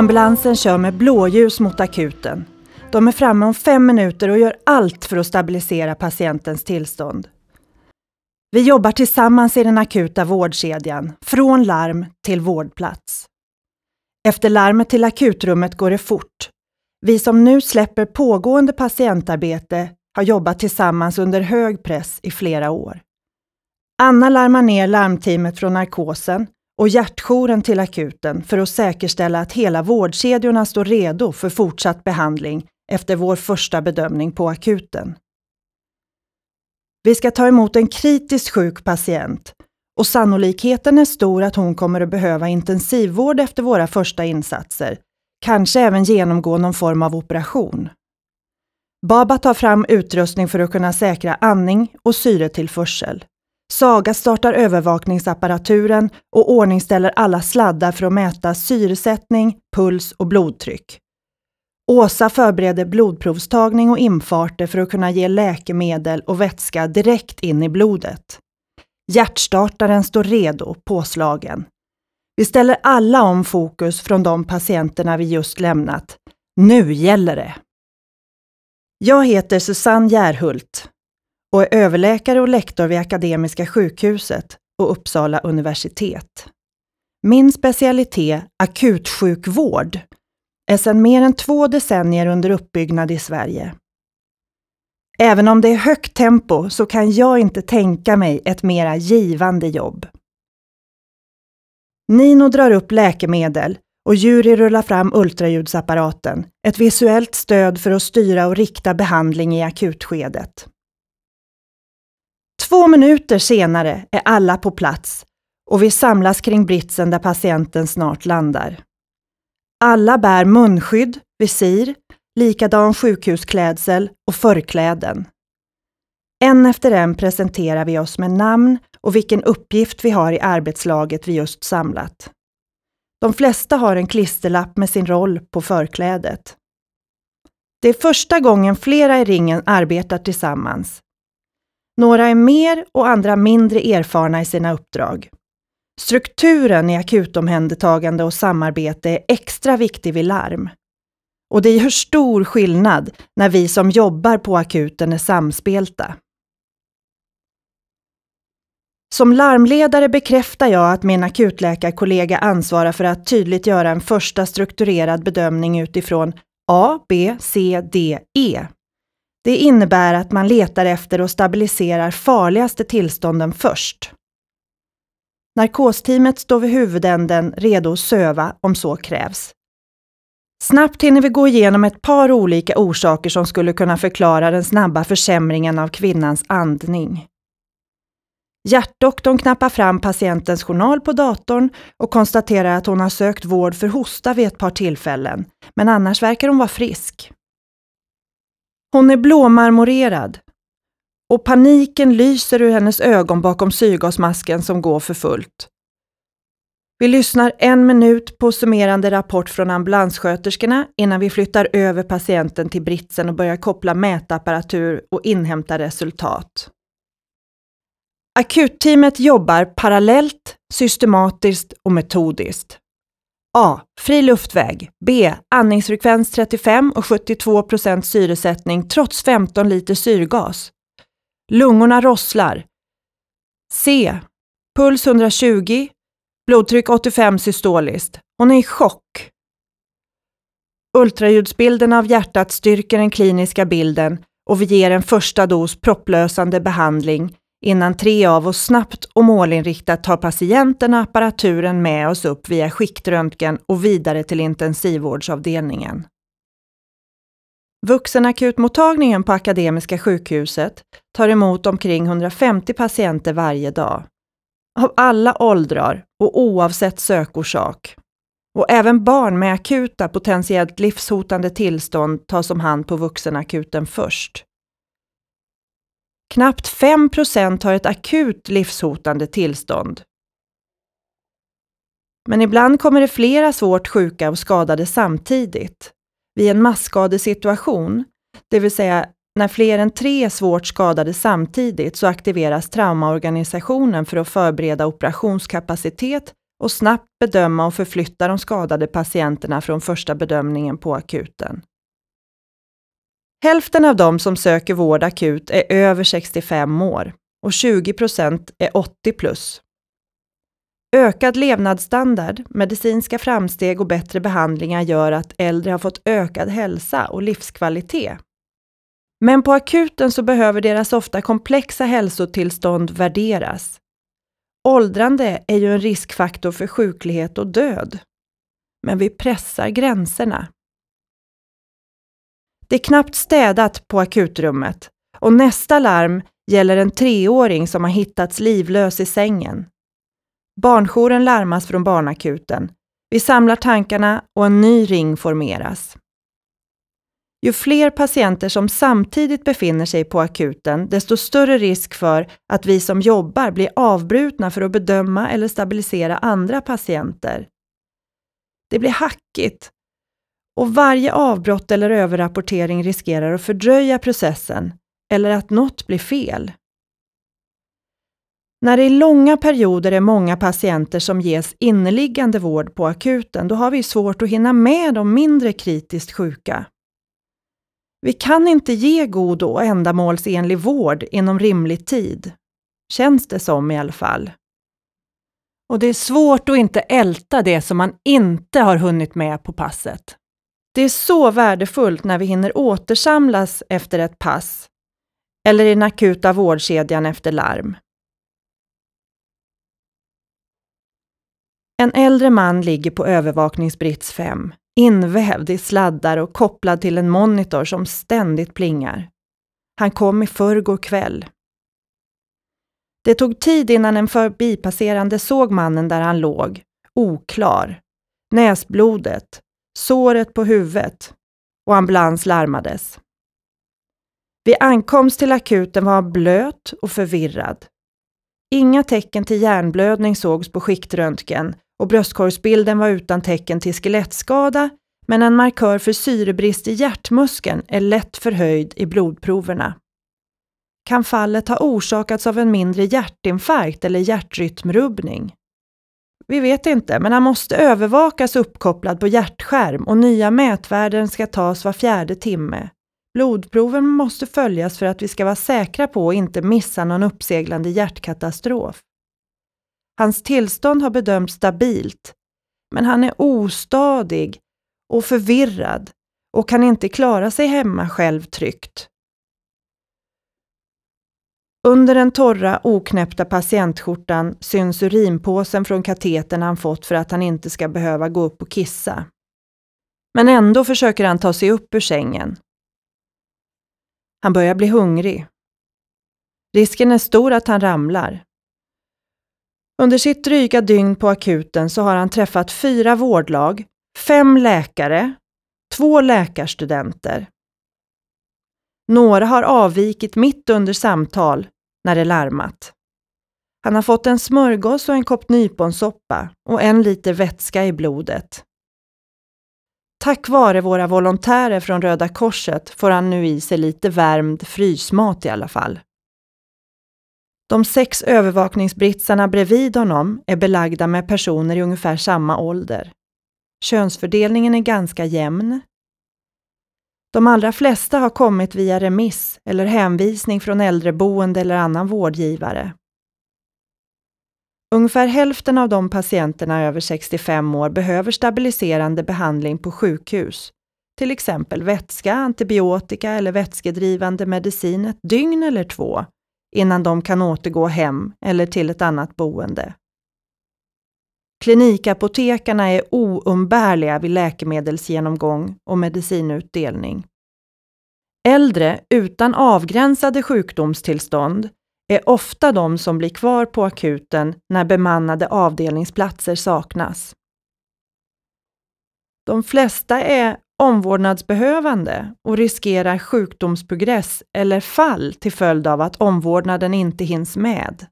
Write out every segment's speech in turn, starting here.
Ambulansen kör med blåljus mot akuten. De är framme om fem minuter och gör allt för att stabilisera patientens tillstånd. Vi jobbar tillsammans i den akuta vårdkedjan, från larm till vårdplats. Efter larmet till akutrummet går det fort. Vi som nu släpper pågående patientarbete har jobbat tillsammans under hög press i flera år. Anna larmar ner larmteamet från narkosen och hjärtjouren till akuten för att säkerställa att hela vårdkedjorna står redo för fortsatt behandling efter vår första bedömning på akuten. Vi ska ta emot en kritiskt sjuk patient och sannolikheten är stor att hon kommer att behöva intensivvård efter våra första insatser, kanske även genomgå någon form av operation. Baba tar fram utrustning för att kunna säkra andning och syretillförsel. Saga startar övervakningsapparaturen och ordningställer alla sladdar för att mäta syresättning, puls och blodtryck. Åsa förbereder blodprovstagning och infarter för att kunna ge läkemedel och vätska direkt in i blodet. Hjärtstartaren står redo, påslagen. Vi ställer alla om fokus från de patienterna vi just lämnat. Nu gäller det! Jag heter Susanne Järhult och är överläkare och lektor vid Akademiska sjukhuset och Uppsala universitet. Min specialitet, akutsjukvård, är sedan mer än två decennier under uppbyggnad i Sverige. Även om det är högt tempo så kan jag inte tänka mig ett mera givande jobb. Nino drar upp läkemedel och Juri rullar fram ultraljudsapparaten, ett visuellt stöd för att styra och rikta behandling i akutskedet. Två minuter senare är alla på plats och vi samlas kring britsen där patienten snart landar. Alla bär munskydd, visir, likadan sjukhusklädsel och förkläden. En efter en presenterar vi oss med namn och vilken uppgift vi har i arbetslaget vi just samlat. De flesta har en klisterlapp med sin roll på förklädet. Det är första gången flera i ringen arbetar tillsammans. Några är mer och andra mindre erfarna i sina uppdrag. Strukturen i akutomhändertagande och samarbete är extra viktig vid larm. Och det gör stor skillnad när vi som jobbar på akuten är samspelta. Som larmledare bekräftar jag att min akutläkarkollega ansvarar för att tydligt göra en första strukturerad bedömning utifrån A, B, C, D, E. Det innebär att man letar efter och stabiliserar farligaste tillstånden först. Narkosteamet står vid huvudänden redo att söva om så krävs. Snabbt hinner vi gå igenom ett par olika orsaker som skulle kunna förklara den snabba försämringen av kvinnans andning. Hjärtdoktorn knappar fram patientens journal på datorn och konstaterar att hon har sökt vård för hosta vid ett par tillfällen, men annars verkar hon vara frisk. Hon är blåmarmorerad och paniken lyser ur hennes ögon bakom syrgasmasken som går för fullt. Vi lyssnar en minut på summerande rapport från ambulanssköterskorna innan vi flyttar över patienten till britsen och börjar koppla mätapparatur och inhämta resultat. Akutteamet jobbar parallellt, systematiskt och metodiskt. A. Fri luftväg. B. Andningsfrekvens 35 och 72 procent syresättning trots 15 liter syrgas. Lungorna rosslar. C. Puls 120. Blodtryck 85 systoliskt. Hon är i chock. Ultraljudsbilden av hjärtat styrker den kliniska bilden och vi ger en första dos propplösande behandling innan tre av oss snabbt och målinriktat tar patienten och apparaturen med oss upp via skiktröntgen och vidare till intensivvårdsavdelningen. Vuxenakutmottagningen på Akademiska sjukhuset tar emot omkring 150 patienter varje dag. Av alla åldrar och oavsett sökorsak. Och även barn med akuta, potentiellt livshotande tillstånd tas om hand på vuxenakuten först. Knappt 5% har ett akut livshotande tillstånd. Men ibland kommer det flera svårt sjuka och skadade samtidigt. Vid en masskadesituation, det vill säga när fler än tre är svårt skadade samtidigt, så aktiveras traumaorganisationen för att förbereda operationskapacitet och snabbt bedöma och förflytta de skadade patienterna från första bedömningen på akuten. Hälften av de som söker vård akut är över 65 år och 20 procent är 80 plus. Ökad levnadsstandard, medicinska framsteg och bättre behandlingar gör att äldre har fått ökad hälsa och livskvalitet. Men på akuten så behöver deras ofta komplexa hälsotillstånd värderas. Åldrande är ju en riskfaktor för sjuklighet och död. Men vi pressar gränserna. Det är knappt städat på akutrummet och nästa larm gäller en treåring som har hittats livlös i sängen. Barnjouren larmas från barnakuten. Vi samlar tankarna och en ny ring formeras. Ju fler patienter som samtidigt befinner sig på akuten, desto större risk för att vi som jobbar blir avbrutna för att bedöma eller stabilisera andra patienter. Det blir hackigt och varje avbrott eller överrapportering riskerar att fördröja processen eller att något blir fel. När det i långa perioder är många patienter som ges inneliggande vård på akuten, då har vi svårt att hinna med de mindre kritiskt sjuka. Vi kan inte ge god och ändamålsenlig vård inom rimlig tid. Känns det som i alla fall. Och det är svårt att inte älta det som man inte har hunnit med på passet. Det är så värdefullt när vi hinner återsamlas efter ett pass eller i den akuta vårdkedjan efter larm. En äldre man ligger på övervakningsbrits 5, invävd i sladdar och kopplad till en monitor som ständigt plingar. Han kom i förrgår kväll. Det tog tid innan en förbipasserande såg mannen där han låg, oklar, näsblodet, såret på huvudet och ambulans larmades. Vid ankomst till akuten var han blöt och förvirrad. Inga tecken till hjärnblödning sågs på skiktröntgen och bröstkorgsbilden var utan tecken till skelettskada, men en markör för syrebrist i hjärtmuskeln är lätt förhöjd i blodproverna. Kan fallet ha orsakats av en mindre hjärtinfarkt eller hjärtrytmrubbning? Vi vet inte, men han måste övervakas uppkopplad på hjärtskärm och nya mätvärden ska tas var fjärde timme. Blodproven måste följas för att vi ska vara säkra på att inte missa någon uppseglande hjärtkatastrof. Hans tillstånd har bedömts stabilt, men han är ostadig och förvirrad och kan inte klara sig hemma själv tryggt. Under den torra, oknäppta patientskjortan syns urinpåsen från katetern han fått för att han inte ska behöva gå upp och kissa. Men ändå försöker han ta sig upp ur sängen. Han börjar bli hungrig. Risken är stor att han ramlar. Under sitt dryga dygn på akuten så har han träffat fyra vårdlag, fem läkare, två läkarstudenter. Några har avvikit mitt under samtal när det larmat. Han har fått en smörgås och en kopp nyponsoppa och en liter vätska i blodet. Tack vare våra volontärer från Röda Korset får han nu i sig lite värmd frysmat i alla fall. De sex övervakningsbritsarna bredvid honom är belagda med personer i ungefär samma ålder. Könsfördelningen är ganska jämn. De allra flesta har kommit via remiss eller hänvisning från äldreboende eller annan vårdgivare. Ungefär hälften av de patienterna över 65 år behöver stabiliserande behandling på sjukhus, till exempel vätska, antibiotika eller vätskedrivande medicin ett dygn eller två innan de kan återgå hem eller till ett annat boende. Klinikapotekarna är oumbärliga vid läkemedelsgenomgång och medicinutdelning. Äldre utan avgränsade sjukdomstillstånd är ofta de som blir kvar på akuten när bemannade avdelningsplatser saknas. De flesta är omvårdnadsbehövande och riskerar sjukdomsprogress eller fall till följd av att omvårdnaden inte hinns med.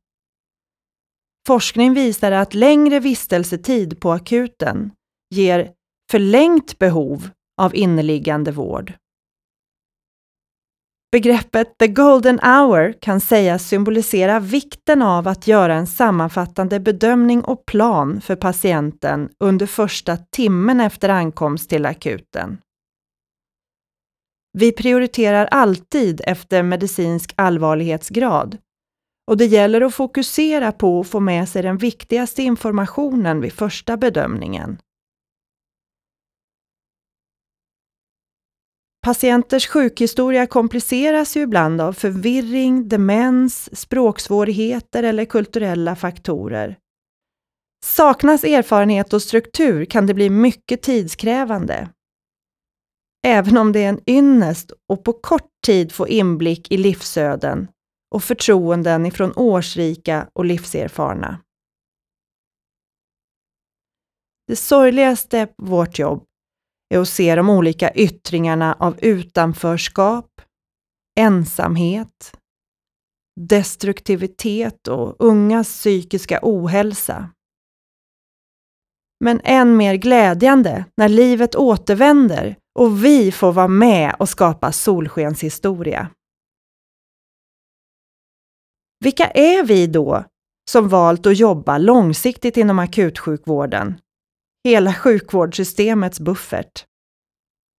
Forskning visar att längre vistelsetid på akuten ger förlängt behov av inneliggande vård. Begreppet the golden hour kan sägas symbolisera vikten av att göra en sammanfattande bedömning och plan för patienten under första timmen efter ankomst till akuten. Vi prioriterar alltid efter medicinsk allvarlighetsgrad och det gäller att fokusera på att få med sig den viktigaste informationen vid första bedömningen. Patienters sjukhistoria kompliceras ju ibland av förvirring, demens, språksvårigheter eller kulturella faktorer. Saknas erfarenhet och struktur kan det bli mycket tidskrävande. Även om det är en ynnest att på kort tid få inblick i livsöden och förtroenden ifrån årsrika och livserfarna. Det sorgligaste på vårt jobb är att se de olika yttringarna av utanförskap, ensamhet, destruktivitet och ungas psykiska ohälsa. Men än mer glädjande när livet återvänder och vi får vara med och skapa solskenshistoria. Vilka är vi då som valt att jobba långsiktigt inom akutsjukvården? Hela sjukvårdssystemets buffert.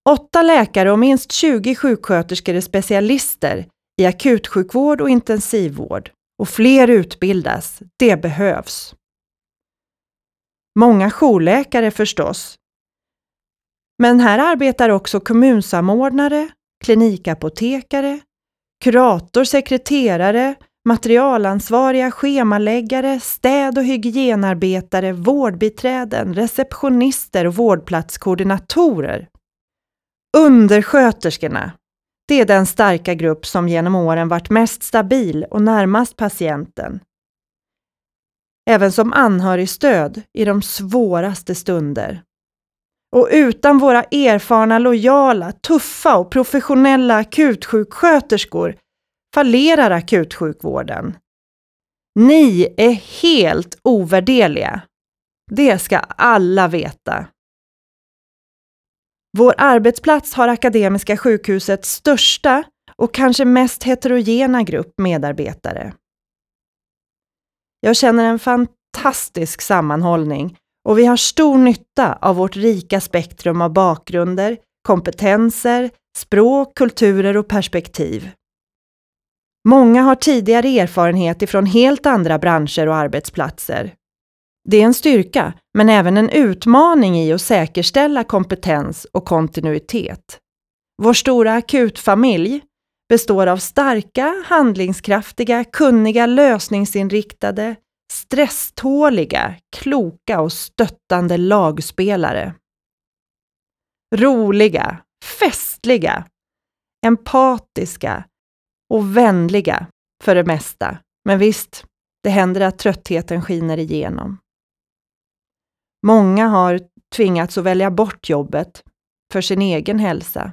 Åtta läkare och minst 20 sjuksköterskor är specialister i akutsjukvård och intensivvård och fler utbildas. Det behövs. Många jourläkare förstås. Men här arbetar också kommunsamordnare, klinikapotekare, kurator, sekreterare, materialansvariga, schemaläggare, städ och hygienarbetare, vårdbiträden, receptionister och vårdplatskoordinatorer. Undersköterskorna, det är den starka grupp som genom åren varit mest stabil och närmast patienten. Även som anhörigstöd i de svåraste stunder. Och utan våra erfarna, lojala, tuffa och professionella akutsjuksköterskor fallerar akutsjukvården. Ni är helt ovärderliga. Det ska alla veta. Vår arbetsplats har Akademiska sjukhusets största och kanske mest heterogena grupp medarbetare. Jag känner en fantastisk sammanhållning och vi har stor nytta av vårt rika spektrum av bakgrunder, kompetenser, språk, kulturer och perspektiv. Många har tidigare erfarenhet ifrån helt andra branscher och arbetsplatser. Det är en styrka, men även en utmaning i att säkerställa kompetens och kontinuitet. Vår stora akutfamilj består av starka, handlingskraftiga, kunniga, lösningsinriktade, stresståliga, kloka och stöttande lagspelare. Roliga, festliga, empatiska, och vänliga för det mesta. Men visst, det händer att tröttheten skiner igenom. Många har tvingats att välja bort jobbet för sin egen hälsa.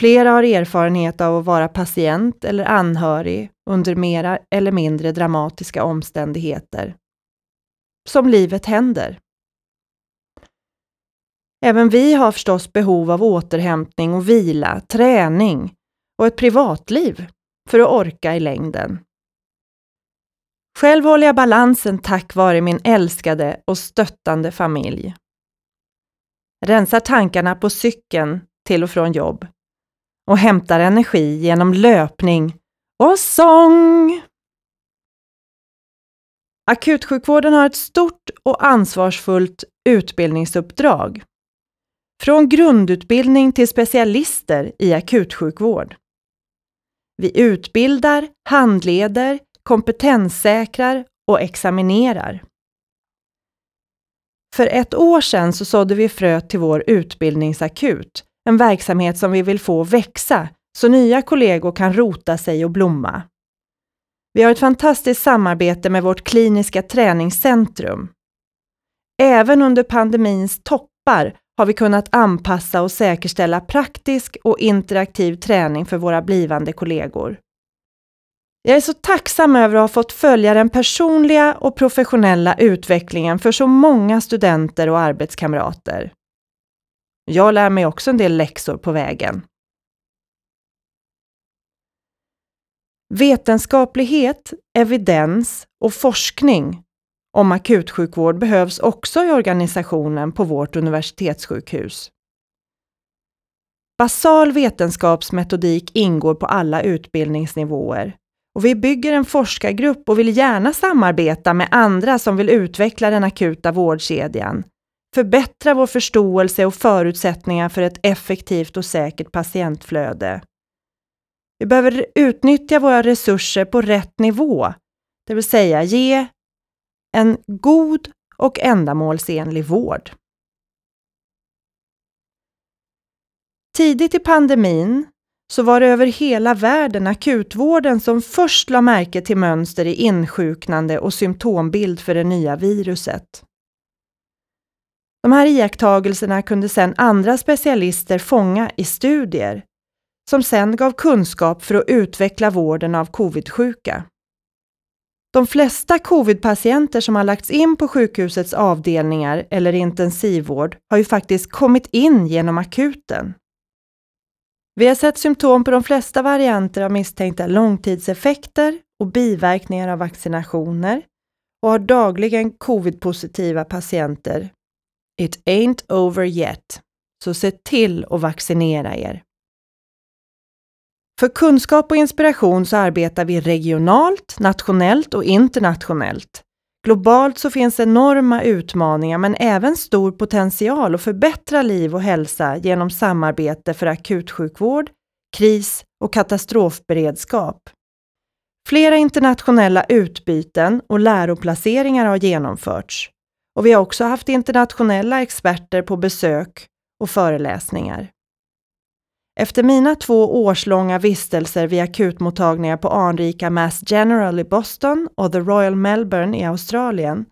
Flera har erfarenhet av att vara patient eller anhörig under mera eller mindre dramatiska omständigheter. Som livet händer. Även vi har förstås behov av återhämtning och vila, träning och ett privatliv för att orka i längden. Själv håller jag balansen tack vare min älskade och stöttande familj. Rensar tankarna på cykeln till och från jobb och hämtar energi genom löpning och sång. Akutsjukvården har ett stort och ansvarsfullt utbildningsuppdrag. Från grundutbildning till specialister i akutsjukvård. Vi utbildar, handleder, kompetenssäkrar och examinerar. För ett år sedan så sådde vi fröet till vår utbildningsakut, en verksamhet som vi vill få växa så nya kollegor kan rota sig och blomma. Vi har ett fantastiskt samarbete med vårt kliniska träningscentrum. Även under pandemins toppar har vi kunnat anpassa och säkerställa praktisk och interaktiv träning för våra blivande kollegor. Jag är så tacksam över att ha fått följa den personliga och professionella utvecklingen för så många studenter och arbetskamrater. Jag lär mig också en del läxor på vägen. Vetenskaplighet, evidens och forskning om akutsjukvård behövs också i organisationen på vårt universitetssjukhus. Basal vetenskapsmetodik ingår på alla utbildningsnivåer och vi bygger en forskargrupp och vill gärna samarbeta med andra som vill utveckla den akuta vårdkedjan, förbättra vår förståelse och förutsättningar för ett effektivt och säkert patientflöde. Vi behöver utnyttja våra resurser på rätt nivå, det vill säga ge en god och ändamålsenlig vård. Tidigt i pandemin så var det över hela världen akutvården som först la märke till mönster i insjuknande och symptombild för det nya viruset. De här iakttagelserna kunde sedan andra specialister fånga i studier som sedan gav kunskap för att utveckla vården av covid-sjuka. De flesta covidpatienter som har lagts in på sjukhusets avdelningar eller intensivvård har ju faktiskt kommit in genom akuten. Vi har sett symptom på de flesta varianter av misstänkta långtidseffekter och biverkningar av vaccinationer och har dagligen covid-positiva patienter. It ain't over yet, så se till att vaccinera er. För kunskap och inspiration så arbetar vi regionalt, nationellt och internationellt. Globalt så finns enorma utmaningar men även stor potential att förbättra liv och hälsa genom samarbete för akutsjukvård, kris och katastrofberedskap. Flera internationella utbyten och läroplaceringar har genomförts och vi har också haft internationella experter på besök och föreläsningar. Efter mina två årslånga vistelser vid akutmottagningar på anrika Mass General i Boston och The Royal Melbourne i Australien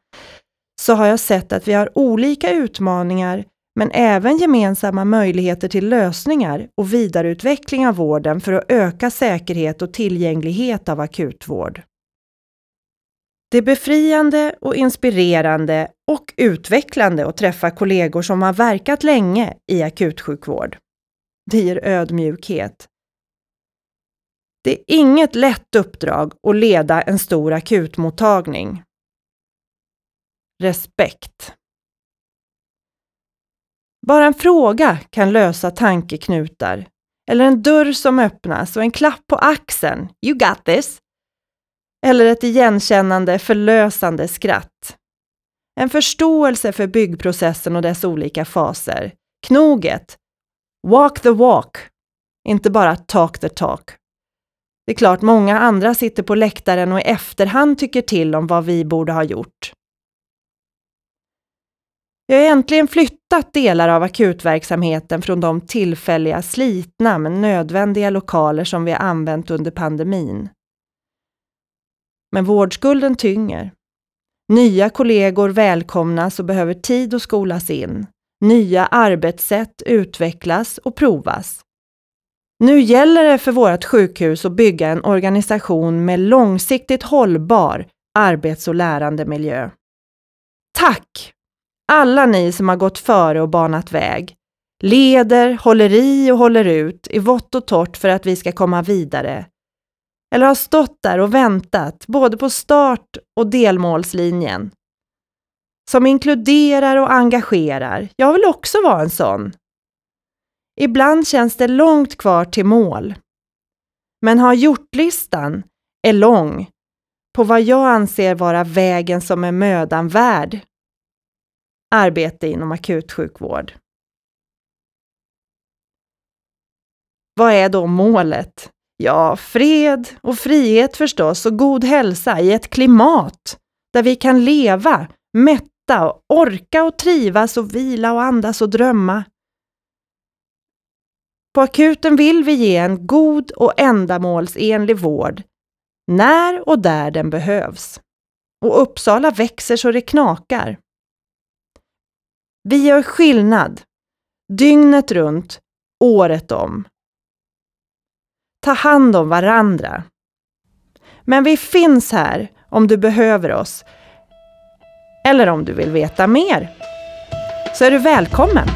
så har jag sett att vi har olika utmaningar men även gemensamma möjligheter till lösningar och vidareutveckling av vården för att öka säkerhet och tillgänglighet av akutvård. Det är befriande och inspirerande och utvecklande att träffa kollegor som har verkat länge i akutsjukvård. Det ger ödmjukhet. Det är inget lätt uppdrag att leda en stor akutmottagning. Respekt. Bara en fråga kan lösa tankeknutar. Eller en dörr som öppnas och en klapp på axeln. You got this! Eller ett igenkännande, förlösande skratt. En förståelse för byggprocessen och dess olika faser. Knoget, Walk the walk, inte bara talk the talk. Det är klart, många andra sitter på läktaren och i efterhand tycker till om vad vi borde ha gjort. Vi har äntligen flyttat delar av akutverksamheten från de tillfälliga, slitna men nödvändiga lokaler som vi har använt under pandemin. Men vårdskulden tynger. Nya kollegor välkomnas och behöver tid att skolas in. Nya arbetssätt utvecklas och provas. Nu gäller det för vårt sjukhus att bygga en organisation med långsiktigt hållbar arbets och lärandemiljö. Tack! Alla ni som har gått före och banat väg. Leder, håller i och håller ut i vått och torrt för att vi ska komma vidare. Eller har stått där och väntat både på start och delmålslinjen som inkluderar och engagerar. Jag vill också vara en sån. Ibland känns det långt kvar till mål. Men har gjort-listan är lång på vad jag anser vara vägen som är mödan värd. Arbete inom akutsjukvård. Vad är då målet? Ja, fred och frihet förstås och god hälsa i ett klimat där vi kan leva mätta äta och orka och trivas och vila och andas och drömma. På akuten vill vi ge en god och ändamålsenlig vård när och där den behövs. Och Uppsala växer så det knakar. Vi gör skillnad, dygnet runt, året om. Ta hand om varandra. Men vi finns här om du behöver oss eller om du vill veta mer så är du välkommen!